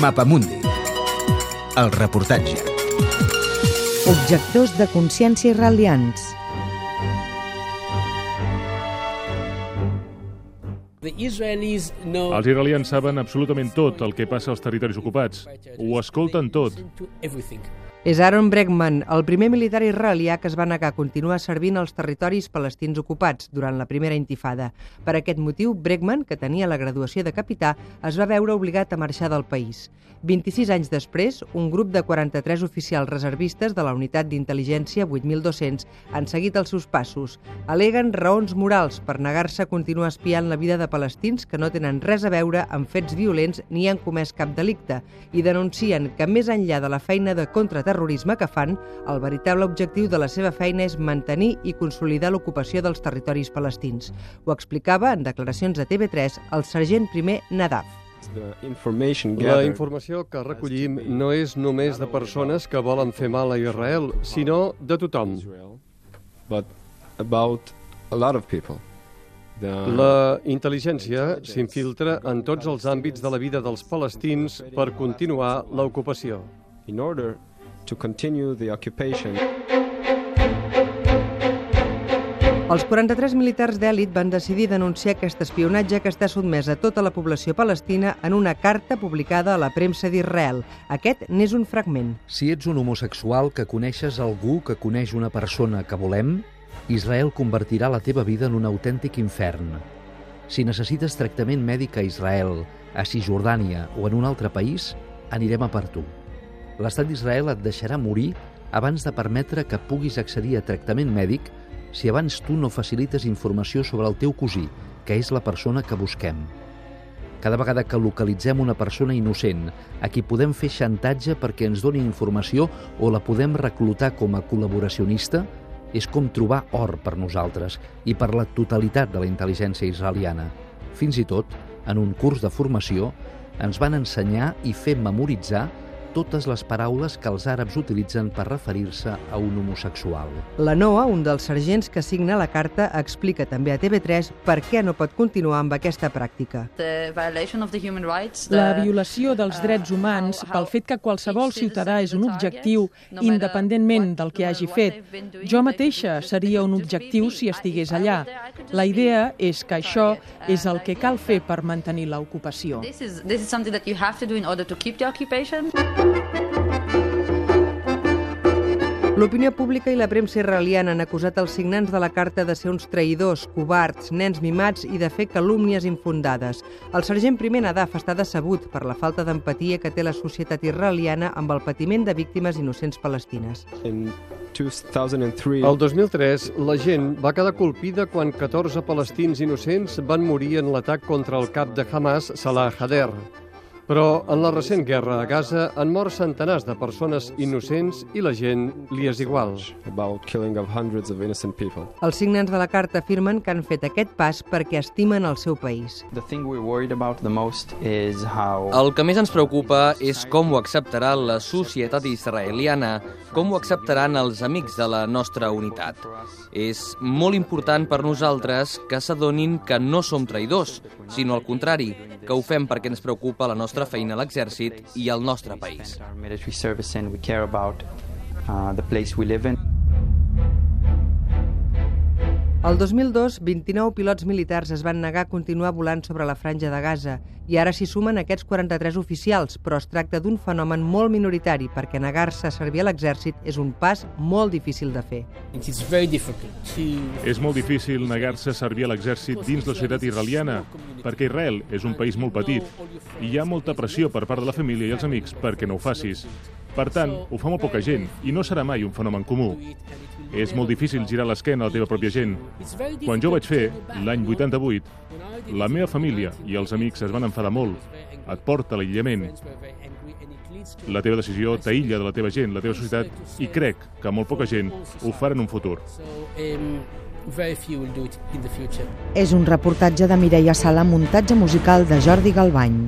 Mapamundi. El reportatge. Objectors de consciència israelians. Els israelians saben absolutament tot el que passa als territoris ocupats. Ho escolten tot. És Aaron Bregman, el primer militar israelià que es va negar a continuar servint als territoris palestins ocupats durant la primera intifada. Per aquest motiu, Bregman, que tenia la graduació de capità, es va veure obligat a marxar del país. 26 anys després, un grup de 43 oficials reservistes de la unitat d'intel·ligència 8200 han seguit els seus passos. Aleguen raons morals per negar-se a continuar espiant la vida de palestins que no tenen res a veure amb fets violents ni han comès cap delicte i denuncien que més enllà de la feina de contraterrorisme terrorisme que fan, el veritable objectiu de la seva feina és mantenir i consolidar l'ocupació dels territoris palestins. Ho explicava en declaracions a TV3 el sergent primer Nadaf. La informació que recollim no és només de persones que volen fer mal a Israel, sinó de tothom. La intel·ligència s'infiltra en tots els àmbits de la vida dels palestins per continuar l'ocupació. In order to continue the occupation. Els 43 militars d'èlit van decidir denunciar aquest espionatge que està sotmès a tota la població palestina en una carta publicada a la premsa d'Israel. Aquest n'és un fragment. Si ets un homosexual que coneixes algú que coneix una persona que volem, Israel convertirà la teva vida en un autèntic infern. Si necessites tractament mèdic a Israel, a Cisjordània o en un altre país, anirem a per tu l'estat d'Israel et deixarà morir abans de permetre que puguis accedir a tractament mèdic si abans tu no facilites informació sobre el teu cosí, que és la persona que busquem. Cada vegada que localitzem una persona innocent a qui podem fer xantatge perquè ens doni informació o la podem reclutar com a col·laboracionista, és com trobar or per nosaltres i per la totalitat de la intel·ligència israeliana. Fins i tot, en un curs de formació, ens van ensenyar i fer memoritzar totes les paraules que els àrabs utilitzen per referir-se a un homosexual. La Noa, un dels sergents que signa la carta, explica també a TV3 per què no pot continuar amb aquesta pràctica. La violació dels drets humans pel fet que qualsevol ciutadà és un objectiu independentment del que hagi fet. Jo mateixa seria un objectiu si estigués allà. La idea és que això és el que cal fer per mantenir l'ocupació. This is, this is something that you have to do in order to keep the occupation. L'opinió pública i la premsa israeliana han acusat els signants de la carta de ser uns traïdors, covards, nens mimats i de fer calúmnies infundades. El sergent primer Nadaf està decebut per la falta d'empatia que té la societat israeliana amb el patiment de víctimes innocents palestines. El 2003, la gent va quedar colpida quan 14 palestins innocents van morir en l'atac contra el cap de Hamas, Salah Hader. Però en la recent guerra a Gaza han mort centenars de persones innocents i la gent li és igual. About killing of hundreds of innocent people. Els signants de la carta afirmen que han fet aquest pas perquè estimen el seu país. The thing we're worried about the most is how... El que més ens preocupa és com ho acceptarà la societat israeliana, com ho acceptaran els amics de la nostra unitat. És molt important per nosaltres que s'adonin que no som traïdors, sinó al contrari, que ho fem perquè ens preocupa la nostra feina a l'exèrcit i al nostre país. El 2002, 29 pilots militars es van negar a continuar volant sobre la franja de Gaza i ara s'hi sumen aquests 43 oficials, però es tracta d'un fenomen molt minoritari perquè negar-se a servir a l'exèrcit és un pas molt difícil de fer. És molt difícil negar-se a servir a l'exèrcit dins la societat israeliana perquè Israel és un país molt petit i hi ha molta pressió per part de la família i els amics perquè no ho facis. Per tant, ho fa molt poca gent i no serà mai un fenomen comú. És molt difícil girar l'esquena a la teva pròpia gent. Quan jo vaig fer, l'any 88, la meva família i els amics es van enfadar molt. Et porta l'aïllament. La teva decisió t'aïlla de la teva gent, la teva societat, i crec que molt poca gent ho farà en un futur. És un reportatge de Mireia Sala, muntatge musical de Jordi Galbany.